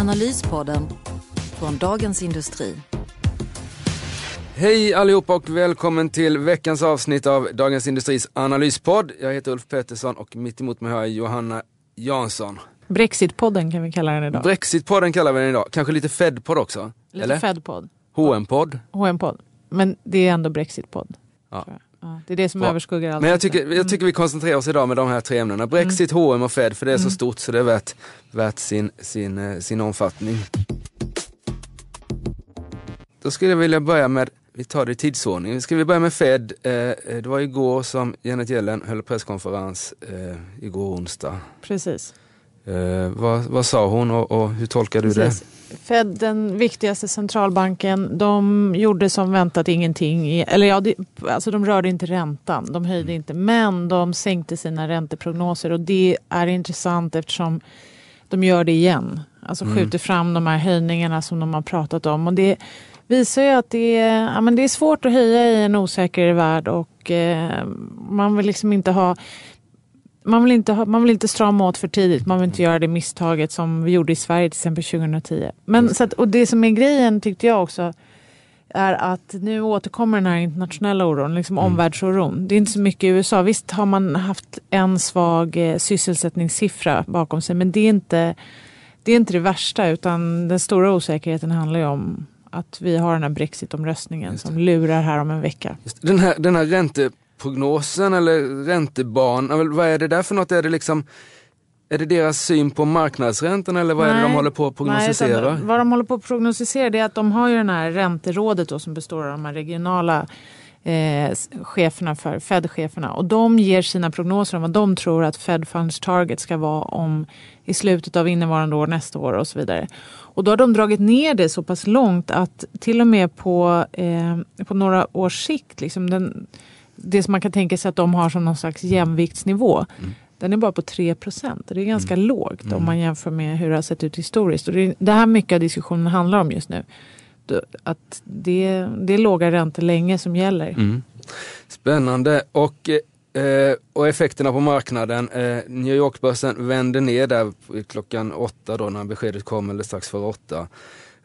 Analyspodden från Dagens Industri. Hej allihopa och välkommen till veckans avsnitt av Dagens Industris analyspodd. Jag heter Ulf Pettersson och mitt emot mig har jag Johanna Jansson. Brexitpodden kan vi kalla den idag. Brexitpodden kallar vi den idag. Kanske lite Fed-podd också? Lite? Fed-podd. HM-podd? HM-podd. Men det är ändå Brexit-podd. Ja. Ja, det är det som Bra. överskuggar allt. Men jag tycker, jag tycker vi koncentrerar oss idag med de här tre ämnena. Brexit, H&M och Fed, för det är så stort så det är värt, värt sin, sin, eh, sin omfattning. Då skulle jag vilja börja med, vi tar det i tidsordning. Ska vi börja med Fed? Eh, eh, det var igår som Janet Yellen höll presskonferens, igår onsdag. Precis. Vad, vad sa hon och, och hur tolkar du Precis. Fed, den viktigaste centralbanken, de gjorde som väntat ingenting. Eller ja, det, alltså de rörde inte räntan, de höjde inte. Men de sänkte sina ränteprognoser och det är intressant eftersom de gör det igen. Alltså skjuter fram de här höjningarna som de har pratat om. Och det visar ju att det är, ja, men det är svårt att höja i en osäker värld och eh, man vill liksom inte ha man vill, inte ha, man vill inte strama åt för tidigt. Man vill inte göra det misstaget som vi gjorde i Sverige till exempel 2010. Men, så att, och det som är grejen tyckte jag också är att nu återkommer den här internationella oron, liksom omvärldsoron. Det är inte så mycket i USA. Visst har man haft en svag eh, sysselsättningssiffra bakom sig men det är inte det, är inte det värsta utan den stora osäkerheten handlar ju om att vi har den här brexitomröstningen som lurar här om en vecka. Just Den här, den här ränteprognosen eller ränteban, ja, väl, vad är det där för något? Är det liksom är det deras syn på marknadsräntan eller vad är det de Nej. håller på att prognostisera? Nej, vad de håller på att prognostisera det är att de har ju den här ränterådet då, som består av de här regionala eh, cheferna för Fed-cheferna och de ger sina prognoser om vad de tror att Fed Funds Target ska vara om i slutet av innevarande år, nästa år och så vidare. Och då har de dragit ner det så pass långt att till och med på, eh, på några års sikt, liksom den, det som man kan tänka sig att de har som någon slags jämviktsnivå, den är bara på 3 procent. Det är ganska lågt om man jämför med hur det har sett ut historiskt. Och det det här mycket av diskussionen handlar om just nu. Att det, det är låga räntor länge som gäller. Mm. Spännande. Och, eh, och effekterna på marknaden. Eh, New York-börsen vände ner där klockan åtta då när beskedet kom, eller strax före åtta.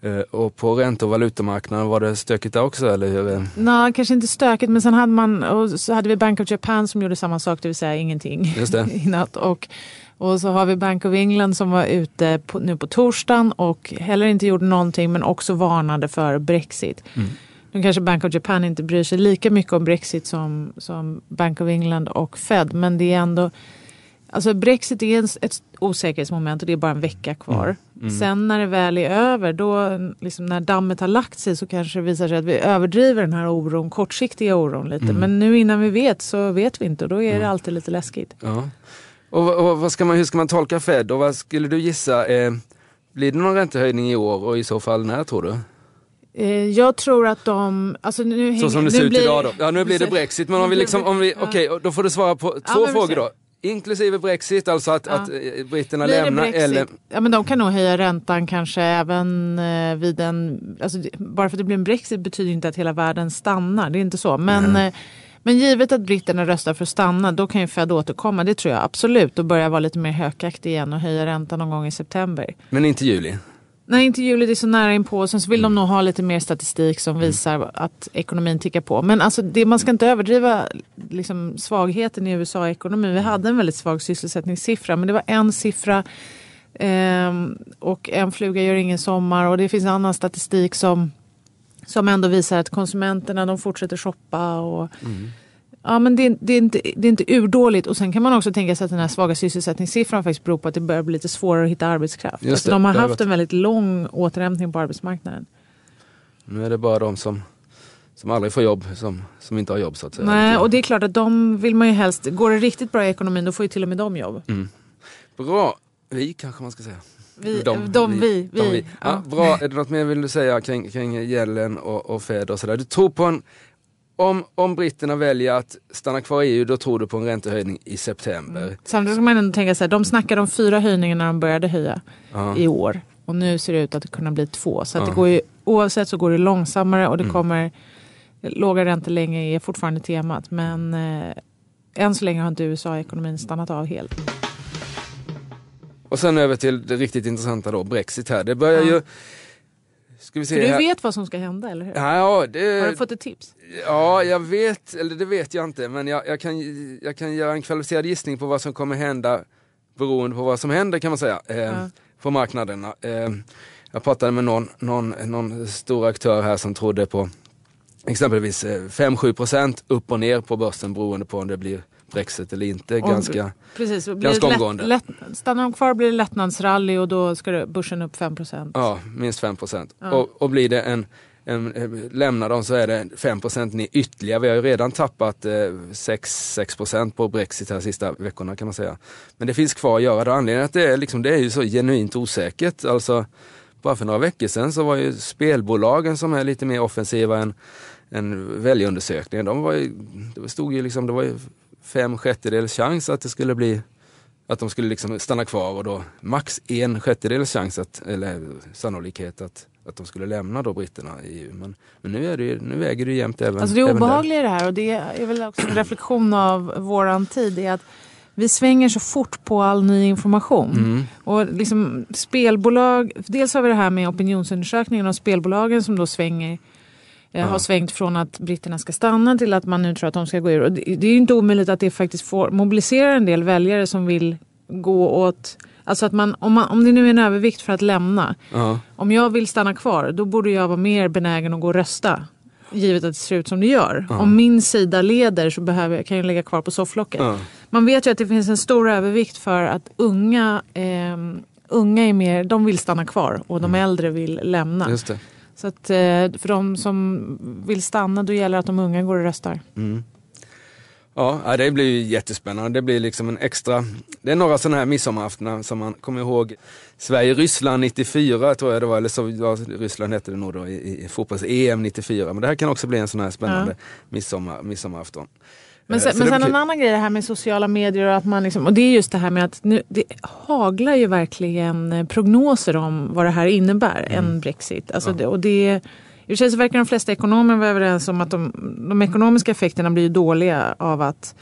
Eh, och på ränte och valutamarknaden var det stökigt där också, eller hur? Nej, kanske inte stökigt men sen hade man och så hade vi Bank of Japan som gjorde samma sak, det vill säga ingenting Just det. i natt. Och, och så har vi Bank of England som var ute på, nu på torsdagen och heller inte gjorde någonting men också varnade för Brexit. Nu kanske Bank of Japan inte bryr sig lika mycket om Brexit som, som Bank of England och Fed men det är ändå Alltså Brexit är ett osäkerhetsmoment och det är bara en vecka kvar. Sen när det väl är över, då, liksom när dammet har lagt sig så kanske det visar sig att vi överdriver den här oron, kortsiktiga oron lite. Men nu innan vi vet så vet vi inte och då är det alltid lite läskigt. Ja. Och, och vad ska man, hur ska man tolka Fed och vad skulle du gissa? Eh, blir det någon räntehöjning i år och i så fall när tror du? Eh, jag tror att de... Alltså nu hänger, Så som det ser ut blir- idag då. Ja nu blir det Brexit men om vi liksom, om vi, Ja. okej då får du svara på Ja, två vi frågor då. Inklusive Brexit, alltså att, Ja. att eh, britterna Blir lämnar eller Ja men de kan nog höja räntan kanske även eh, vid en... Alltså, bara för att det blir en Brexit betyder inte att hela världen stannar. Det är inte så. Men, eh, men givet att britterna röstar för att stanna då kan ju Fed återkomma. Det tror jag absolut. Och börja vara lite mer hökaktig igen och höja räntan någon gång i september. Men inte juli. Nej, inte juli, det är så nära inpå. Sen så vill de nog ha lite mer statistik som visar att ekonomin tickar på. Men alltså, det, man ska inte överdriva liksom, svagheten i USA-ekonomin. Vi hade en väldigt svag sysselsättningssiffra, men det var en siffra ehm, och en fluga gör ingen sommar. Och det finns annan statistik som, som ändå visar att konsumenterna de fortsätter shoppa. Och, Ja, men det, är- det, är inte, det är inte urdåligt. Och sen kan man också tänka sig att den här svaga sysselsättningssiffran faktiskt beror på att det börjar bli lite svårare att hitta arbetskraft. Just Alltså, det, de har haft varit- en väldigt lång återhämtning på arbetsmarknaden. Nu är det bara de som, som aldrig får jobb som, som inte har jobb så att säga. Nej, och det är klart att de vill man ju helst, går det riktigt bra i ekonomin då får ju till och med de jobb. Bra. vi kanske man ska säga. Vi, de, de, vi, vi. De, vi. Ja. Ja, bra, är det något mer vill du säga kring, kring gällen och, och Fed och sådär? Du tror på en, om, om britterna väljer att stanna kvar i EU, då tror du på en räntehöjning i september. Mm. Samtidigt ska man ändå tänka så här, de snackade om fyra höjningar när de började höja Ja. i år. Och nu ser det ut att det kunna bli två. Så Ja. det går ju, oavsett så går det långsammare och det Mm. kommer låga räntor länge är fortfarande temat. Men eh, än så länge har inte USA-ekonomin stannat av helt. Och sen över till det riktigt intressanta då, Brexit här. Det börjar Ja. ju... Ska vi se För du vet vad som ska hända, eller hur? Ja, det, Har du fått ett tips? Ja, jag vet, eller det vet jag inte, men jag, jag, kan, jag kan göra en kvalificerad gissning på vad som kommer hända beroende på vad som händer kan man säga eh, Ja. på marknaderna. Eh, jag pratade med någon, någon, någon stor aktör här som trodde på exempelvis eh, 5-7% upp och ner på börsen beroende på om det blir Brexit eller inte. Och- Ganska, Precis, Ganska det lätt, omgående. lätt, stannar de kvar blir det lättnadsrally och då ska det, börsen upp 5% ja, minst 5%. Ja. Och, och blir det en, en, lämnar de så är det 5% ner ytterligare. Vi har ju redan tappat eh, 6, 6% på Brexit här sista veckorna kan man säga. Men det finns kvar att göra. Anledningen att det är, liksom, det är ju så genuint osäkert. Alltså, bara för några veckor sedan så var ju spelbolagen som är lite mer offensiva än, än väljarundersökningen. De var ju, det stod ju liksom, det var ju fem sjättedels chans att det skulle bli att de skulle liksom stanna kvar och då max en sjättedels chans att, eller sannolikhet att, att de skulle lämna då britterna i EU. Men, men nu, är det ju, nu väger det ju jämnt även Alltså det obehagliga i det här och det är väl också en reflektion av våran tid är att vi svänger så fort på all ny information. Mm. Och liksom spelbolag, dels har vi det här med opinionsundersökningen och spelbolagen som då svänger eh, har svängt från att britterna ska stanna till att man nu tror att de ska gå ur. Och det, det är ju inte omöjligt att det faktiskt får mobilisera en del väljare som vill gå åt Alltså att man om, man, om det nu är en övervikt för att lämna. Ja, Om jag vill stanna kvar då borde jag vara mer benägen att gå och rösta. Givet att det ser ut som det gör. Ja. Om min sida leder så behöver, jag- kan jag ligga kvar på sofflocket. ja. Man vet ju att det finns en stor övervikt för att unga, ehm, unga är mer, de vill stanna kvar och de äldre vill lämna. just det. Så att eh, för de som vill stanna då gäller att de unga går och röstar. Mm. Ja, ja, det blir ju jättespännande. Det blir liksom en extra, det är några sådana här midsommaraftnar som man kommer ihåg. Sverige-Ryssland 94 tror jag det var, eller så, ja, Ryssland hette det nog då i, i fotbolls-EM 94. Men det här kan också bli en sån här spännande midsommar, midsommarafton. Men Eh, sen, men sen en annan grej det här med sociala medier och att man liksom, och det är just det här med att nu, det haglar ju verkligen eh, prognoser om vad det här innebär, en Brexit. Alltså Mm. Ja. det, och det, I och för sig så verkar de flesta ekonomer vara överens om att de, de ekonomiska effekterna blir dåliga av att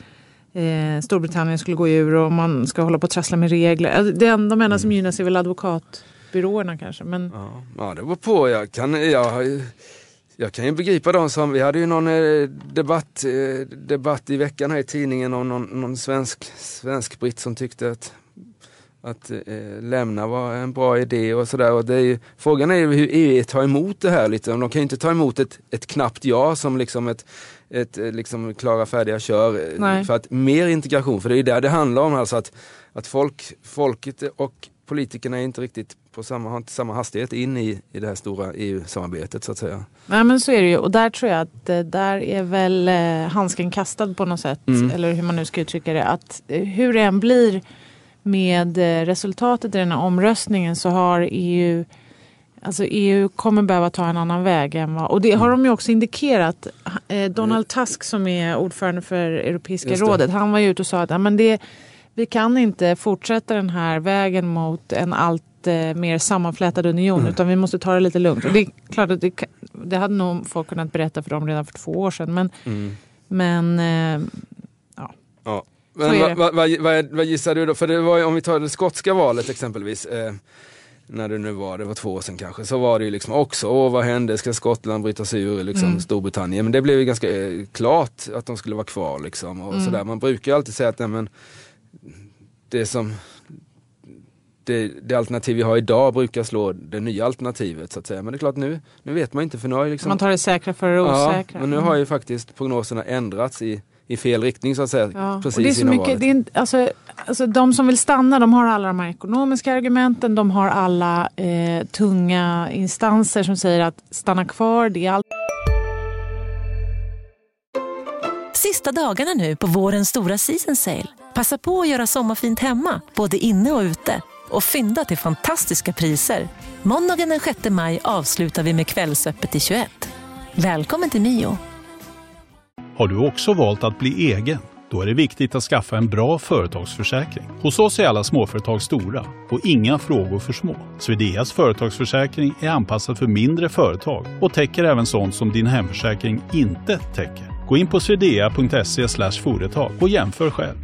eh, Storbritannien skulle gå ur och man ska hålla på och trassla med regler. Alltså, Det enda, de enda som gynnas är väl advokatbyråerna kanske. Men, Ja, ja, det var på. Jag kan, jag, jag kan ju begripa de som, vi hade ju någon eh, debatt, eh, debatt i veckan här i tidningen om någon, någon svensk, svensk britt som tyckte att, att eh, lämna var en bra idé och sådär. Och det är ju, frågan är ju hur EU tar emot det här lite. De kan ju inte ta emot ett, ett knappt ja som liksom ett, ett eh, liksom klara färdiga kör. Nej. För att mer integration, för det är ju där det handlar om alltså att, att folk, folket och politikerna är inte riktigt på samma, har inte samma hastighet in i, i det här stora EU-samarbetet så att säga. Nej men så är det ju och där tror jag att eh, där är väl eh, handsken kastad på något sätt. Mm. Eller hur man nu ska uttrycka det. Att eh, hur det än blir med resultatet i den här omröstningen så har EU Alltså EU kommer behöva ta en annan väg än vad, och det har de ju också indikerat. Donald Tusk som är ordförande för Europeiska rådet, han var ju ute och sa att ja, men det, vi kan inte fortsätta den här vägen mot en allt eh, mer sammanflätad union Mm. utan vi måste ta det lite lugnt. Och det är klart att det, det hade nog folk kunnat berätta för dem redan för två år sedan. Men, Mm. men eh, Ja. Så Men vad, vad, vad, vad, vad gissar du då? För det var om vi tar det skotska valet exempelvis. Eh, när det nu var, det var två år sedan kanske, så var det ju liksom också, åh vad hände, ska Skottland bryta sig ur liksom, Mm. Storbritannien? Men det blev ju ganska eh, klart att de skulle vara kvar liksom. Och Mm. sådär. Man brukar ju alltid säga att nej, men, det som det, det alternativ vi har idag brukar slå det nya alternativet så att säga. Men det är klart nu, nu vet man inte för nu har ju liksom man tar det säkra för det Ja, osäkra. men nu har ju faktiskt prognoserna ändrats i, i fel riktning så att säga. Ja, Precis och det är så mycket, det är, alltså, alltså, de som vill stanna de har alla de här ekonomiska argumenten. De har alla eh, tunga instanser som säger att stanna kvar, det är allt. Sista dagarna nu på vårens stora season sale. Passa på att göra sommarfint hemma, både inne och ute. och fynda till fantastiska priser. Måndagen den 6 maj avslutar vi med Kvällsöppet i 21. Välkommen till Mio. Har du också valt att bli egen? Då är det viktigt att skaffa en bra företagsförsäkring. Hos oss är alla småföretag stora och inga frågor för små. Swedeas företagsförsäkring är anpassad för mindre företag och täcker även sånt som din hemförsäkring inte täcker. Gå in på swedea.se företag och jämför själv.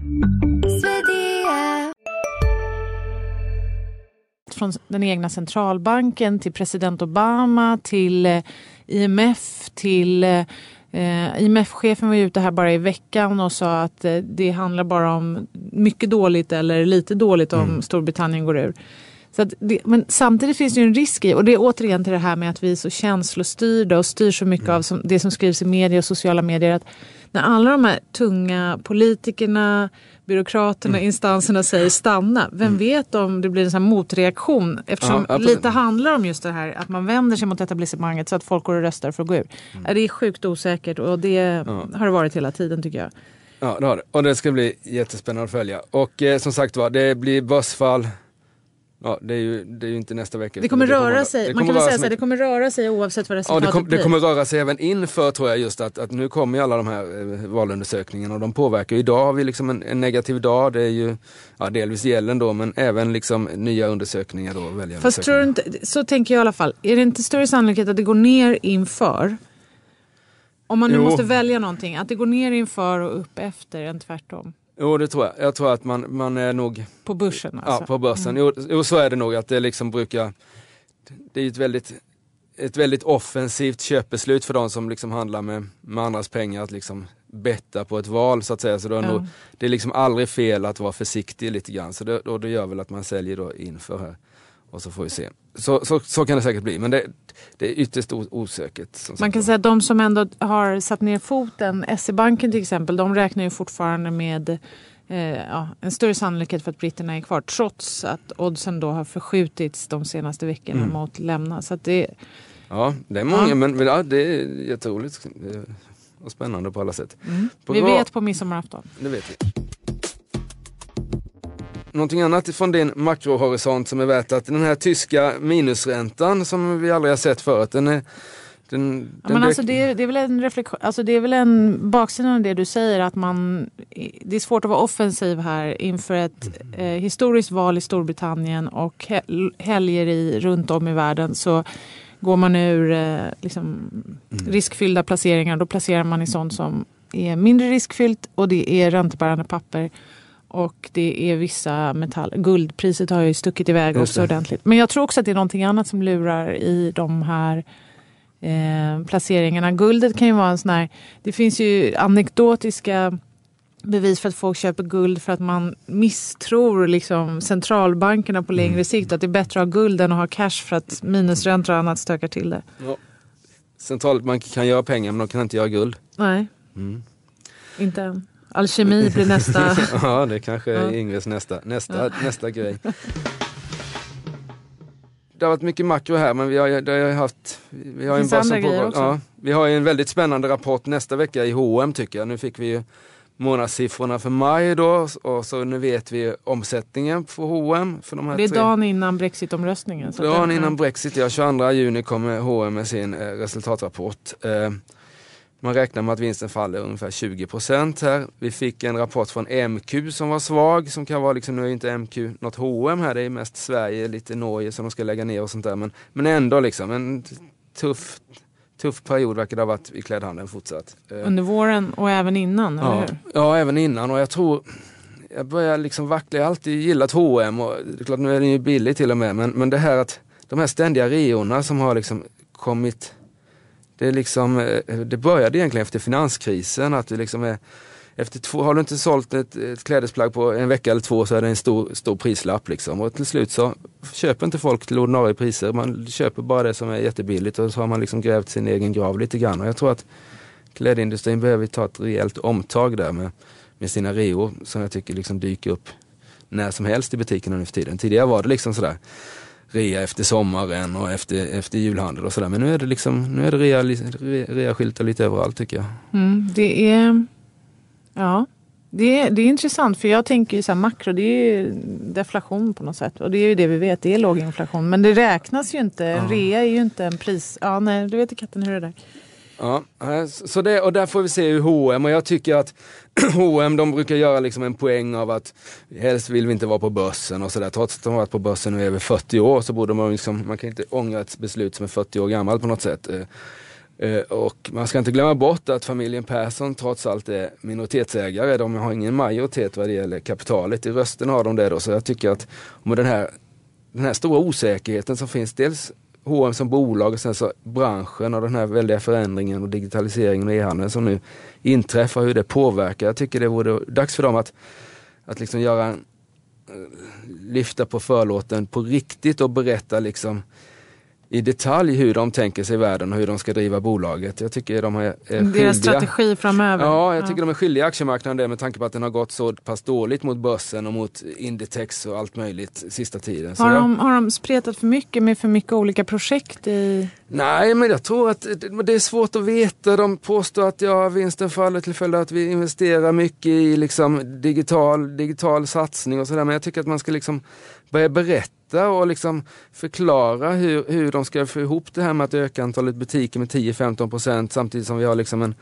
Från den egna centralbanken till president Obama till eh, IMF till eh, Eh, IMF-chefen var ute här bara i veckan och sa att eh, det handlar bara om mycket dåligt eller lite dåligt om mm. Storbritannien går ur. Så det, men samtidigt finns det ju en risk i, och det är återigen till det här med att vi är så känslostyrda och styr så mycket mm. av som, det som skrivs i media och sociala medier. att När alla de här tunga politikerna, byråkraterna, mm. instanserna säger stanna. Vem mm. vet om det blir en sån motreaktion eftersom ja, lite handlar om just det här att man vänder sig mot etablissemanget så att folk går och röstar för att gå ur. Mm. Det är sjukt osäkert och det ja. har det varit hela tiden tycker jag. Ja det har det och det ska bli jättespännande att följa. Och eh, som sagt var, det blir börsfall Ja, det är, ju, det är ju inte nästa vecka. Det kommer det röra sig, det man kan väl säga så det kommer röra sig oavsett vad resultatet ja, det, kom, blir. det kommer röra sig även inför tror jag just att, att nu kommer ju alla de här eh, valundersökningarna och de påverkar. Idag har vi liksom en, en negativ dag, det är ju ja, delvis gällen då men även liksom nya undersökningar då. Fast tror du inte, så tänker jag i alla fall, är det inte större sannolikhet att det går ner inför? Om man nu jo. måste välja någonting, att det går ner inför och upp efter än tvärtom? Jo det tror jag. Jag tror att man, man är nog... På börsen alltså? Ja, på börsen. Mm. Jo, jo, så är det nog att det liksom brukar... Det är ett väldigt, ett väldigt offensivt köpbeslut för de som liksom handlar med, med andras pengar att liksom betta på ett val så att säga. Så då är ja. nog, det är liksom aldrig fel att vara försiktig lite grann. Så det, och det gör väl att man säljer då inför här. Och så får vi se. Så, så, så kan det säkert bli, men det, det är ytterst osäkert. Man kan säga att de som ändå har satt ner foten, SE-banken till exempel, de räknar ju fortfarande med eh, ja, en större sannolikhet för att britterna är kvar trots att oddsen då har förskjutits de senaste veckorna mm. mot lämna. Så det, ja, det är många, ja. men ja, det är jätteroligt och spännande på alla sätt. Mm. Vi vet på midsommarafton. Det vet vi. Någonting annat från din makrohorisont som är värt att den här tyska minusräntan som vi aldrig har sett förut, den är den, den ja, men alltså det, det, är väl en reflektion, alltså det är väl en baksida av det du säger att man Det är svårt att vara offensiv här inför ett eh, historiskt val i Storbritannien och helger i, runt om i världen så går man ur eh, liksom, mm. riskfyllda placeringar. Då placerar man i sånt som är mindre riskfyllt och det är räntebärande papper. Och det är vissa metall... Guldpriset har ju stuckit iväg också ordentligt. Men jag tror också att det är någonting annat som lurar i de här eh, placeringarna. Guldet kan ju vara en sån här... Det finns ju anekdotiska bevis för att folk köper guld för att man misstror liksom centralbankerna på längre mm. sikt. Att det är bättre att ha guld än att ha cash för att minusräntor och annat stökar till det. Ja. Centralbanker kan göra pengar men de kan inte göra guld. Nej, mm. inte än. Alkemi blir nästa. ja, det kanske är Ingves nästa, nästa, ja. nästa grej. Det har varit mycket makro här men vi har, det har haft, vi har en bra som pågår. Ja, vi har en väldigt spännande rapport nästa vecka i H&M tycker jag. Nu fick vi ju månadssiffrorna för maj då och så nu vet vi omsättningen för H&M för de här Det är tre. dagen innan brexitomröstningen. Dagen innan brexit, ja 22 juni kommer H&M med sin eh, resultatrapport. Eh, man räknar med att vinsten faller ungefär 20% här. Vi fick en rapport från MQ som var svag, som kan vara liksom, nu är inte MQ något H&M här, det är mest Sverige, lite Norge som de ska lägga ner och sånt där. Men, men ändå liksom en tuff, tuff period verkar det ha varit i klädhandeln fortsatt. Eh, Under våren och även innan, ja, eller hur? Ja, även innan och jag tror jag börjar liksom vackla, jag har alltid gillat H&M och det är klart nu är den ju billig till och med men, men det här att de här ständiga reorna som har liksom kommit det, är liksom, eh, det började egentligen efter finanskrisen. att det liksom är, efter två, har du inte sålt ett, ett klädesplagg på en vecka eller två så är det en stor, stor prislapp. Liksom. Och till slut så köper inte folk till ordinarie priser. Man köper bara det som är jättebilligt och så har man liksom grävt sin egen grav lite grann. Och jag tror att klädindustrin behöver ta ett rejält omtag där med, med sina reor som jag tycker liksom dyker upp när som helst i butikerna nu för tiden. Tidigare var det liksom sådär rea efter sommaren och efter, efter julhandel och sådär. Men nu är det liksom, nu är det rea, rea, lite överallt tycker jag. Mm, det är, ja. Det är, det är intressant för jag tänker ju så här makro, det är ju deflation på något sätt. Och det är ju det vi vet, det är låg inflation. Men det räknas ju inte, en rea är ju inte en pris. Ja nej, du vet katten hur det är där. Ja, eh, så det, och där får vi se hur H&M och jag tycker att H&M de brukar göra liksom en poäng av att helst vill vi inte vara på börsen och sådär. Trots att de har varit på börsen nu i över 40 år så borde man liksom, man kan inte ångra ett beslut som är 40 år gammalt på något sätt. Eh, eh, och man ska inte glömma bort att familjen Persson trots allt är minoritetsägare. De har ingen majoritet vad det gäller kapitalet. I rösten har de det då. Så jag tycker att med den här, den här stora osäkerheten som finns, dels H&M som bolag och sen så branschen och den här väldiga förändringen och digitaliseringen och e-handeln som nu inträffar, hur det påverkar. Jag tycker det vore dags för dem att, att liksom göra eh, lyfta på förlåten på riktigt och berätta liksom i detalj hur de tänker sig världen och hur de ska driva bolaget. Jag tycker de är, är Deras skyldiga. strategi framöver. Ja, jag tycker de är skyldiga aktiemarknaden det med tanke på att den har gått så pass dåligt mot börsen och mot Inditex och allt möjligt sista tiden. Har, jag- de, har de spretat för mycket med för mycket olika projekt i... Nej, men jag tror att det är svårt att veta. De påstår att ja, vinsten faller till följd av att vi investerar mycket i liksom digital, digital satsning och sådär. Men jag tycker att man ska liksom börja berätta och liksom förklara hur, hur de ska få ihop det här med att öka antalet butiker med 10-15 procent samtidigt som vi har liksom en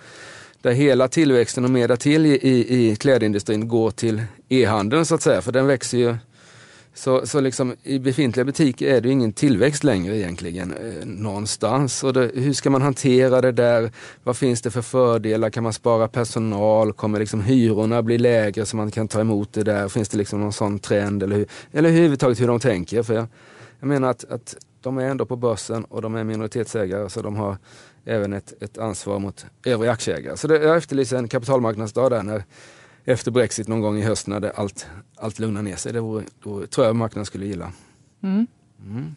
där hela tillväxten och mer därtill i, i, i klädindustrin går till e-handeln så att säga. För den växer ju så, så liksom, i befintliga butiker är det ju ingen tillväxt längre egentligen eh, någonstans. Och det, hur ska man hantera det där? Vad finns det för fördelar? Kan man spara personal? Kommer liksom hyrorna bli lägre så man kan ta emot det där? Finns det liksom någon sån trend? Eller, hur, eller överhuvudtaget hur de tänker. För jag, jag menar att, att de är ändå på börsen och de är minoritetsägare så de har även ett, ett ansvar mot övriga aktieägare. Så det, jag efterlyser en kapitalmarknadsdag där när efter Brexit någon gång i höst när det allt, allt lugnar ner sig. Det vore, då tror jag marknaden skulle gilla. Mm. Mm.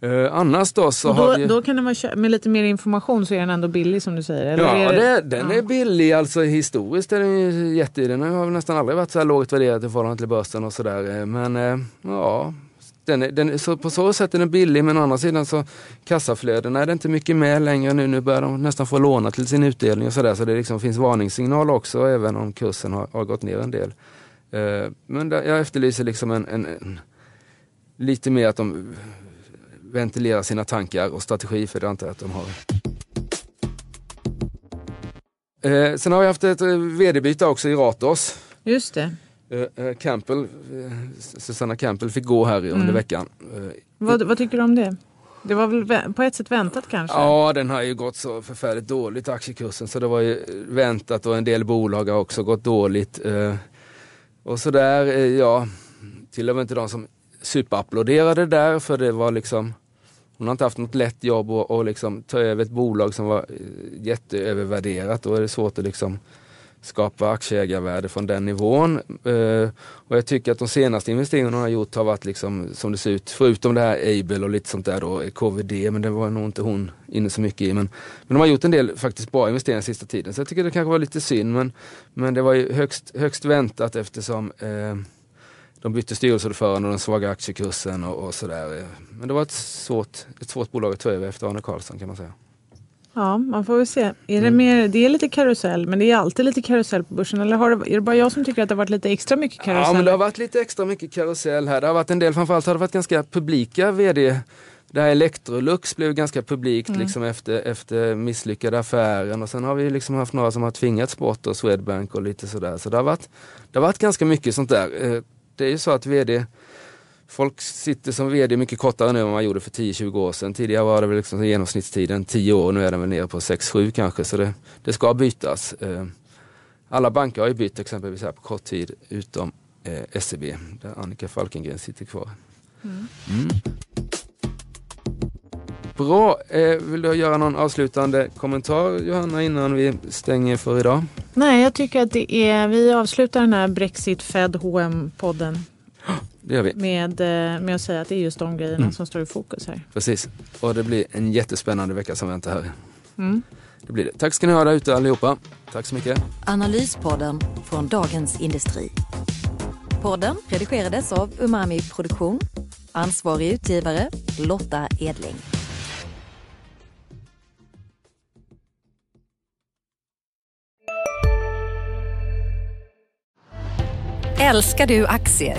Eh, annars då så Och har då, vi... då kan det vara, med lite mer information så är den ändå billig som du säger? Eller Ja, är det, den ja. är billig. Alltså historiskt är den ju jätte... Den har nästan aldrig varit så här lågt värderad i förhållande till börsen och sådär. Eh, Men eh, ja, den den, så på så sätt är den billig. Men å andra sidan så kassaflödena är det inte mycket med längre nu. Nu börjar de nästan få låna till sin utdelning och sådär. Så det liksom finns varningssignal också även om kursen har, har gått ner en del. Uh, Men där, jag efterlyser liksom en, en, en lite mer att de ventilerar sina tankar och strategi för det antar jag att de har. Eh, sen har vi haft ett eh, vd-byte också i Ratos. Just det. Eh, eh, Campbell, eh, Susanna Campbell fick gå här under Mm. veckan. Vad, vad tycker du om det? Det var väl vä- på ett sätt väntat kanske? Ja, den har ju gått så förfärligt dåligt aktiekursen så det var ju väntat och en del bolag har också gått dåligt. Och sådär, ja, till och med inte de som superapplåderade där för det var liksom hon har inte haft något lätt jobb och, och liksom ta över ett bolag som var jätteövervärderat. Då är det svårt att liksom skapa aktieägarvärde från den nivån. Eh, och jag tycker att de senaste investeringarna hon har gjort har varit liksom som det ser ut, förutom det här Able och lite sånt där då, KVD, men det var nog inte hon inne så mycket i. Men, men de har gjort en del faktiskt bra investeringar sista tiden. Så jag tycker det kanske var lite synd, men, men det var ju högst, högst väntat eftersom eh, de bytte styrelseordförande och den svaga aktiekursen och, och sådär. Eh, men det var ett svårt, ett svårt bolag att ta över efter Arne Karlsson kan man säga. Ja, man får väl se. Är det, Mm. mer, det är lite karusell, men det är alltid lite karusell på börsen. Eller har det, är det bara jag som tycker att det har varit lite extra mycket karusell? Ja men det har varit lite extra mycket karusell här. Det har varit en del, framförallt har det varit ganska publika vd. Det här Electrolux blev ganska publikt Mm. liksom efter, efter misslyckade affären och sen har vi liksom haft några som har tvingats bort och Swedbank och lite sådär. Så det har varit, det har varit ganska mycket sånt där. Eh, Det är ju så att vd Folk sitter som vd mycket kortare nu än man gjorde för 10-20 år sedan. Tidigare var det väl liksom genomsnittstiden 10 år, nu är den väl nere på 6-7 kanske. Så det, det ska bytas. Eh, Alla banker har ju bytt exempelvis här på kort tid utom eh, SEB där Annika Falkengren sitter kvar. Mm. Bra, eh, vill du göra någon avslutande kommentar Johanna innan vi stänger för idag? Nej, jag tycker att det är... Vi avslutar den här Brexit Fed hm podden med, eh, med att säga att det är just de grejerna Mm. som står i fokus här. precis. Och det blir en jättespännande vecka som väntar här. Mm. Det blir det. Tack ska ni ha där ute allihopa. Tack så mycket. Analyspodden från Dagens Industri. Podden redigerades av Umami Produktion. Ansvarig utgivare Lotta Edling. Älskar du aktier?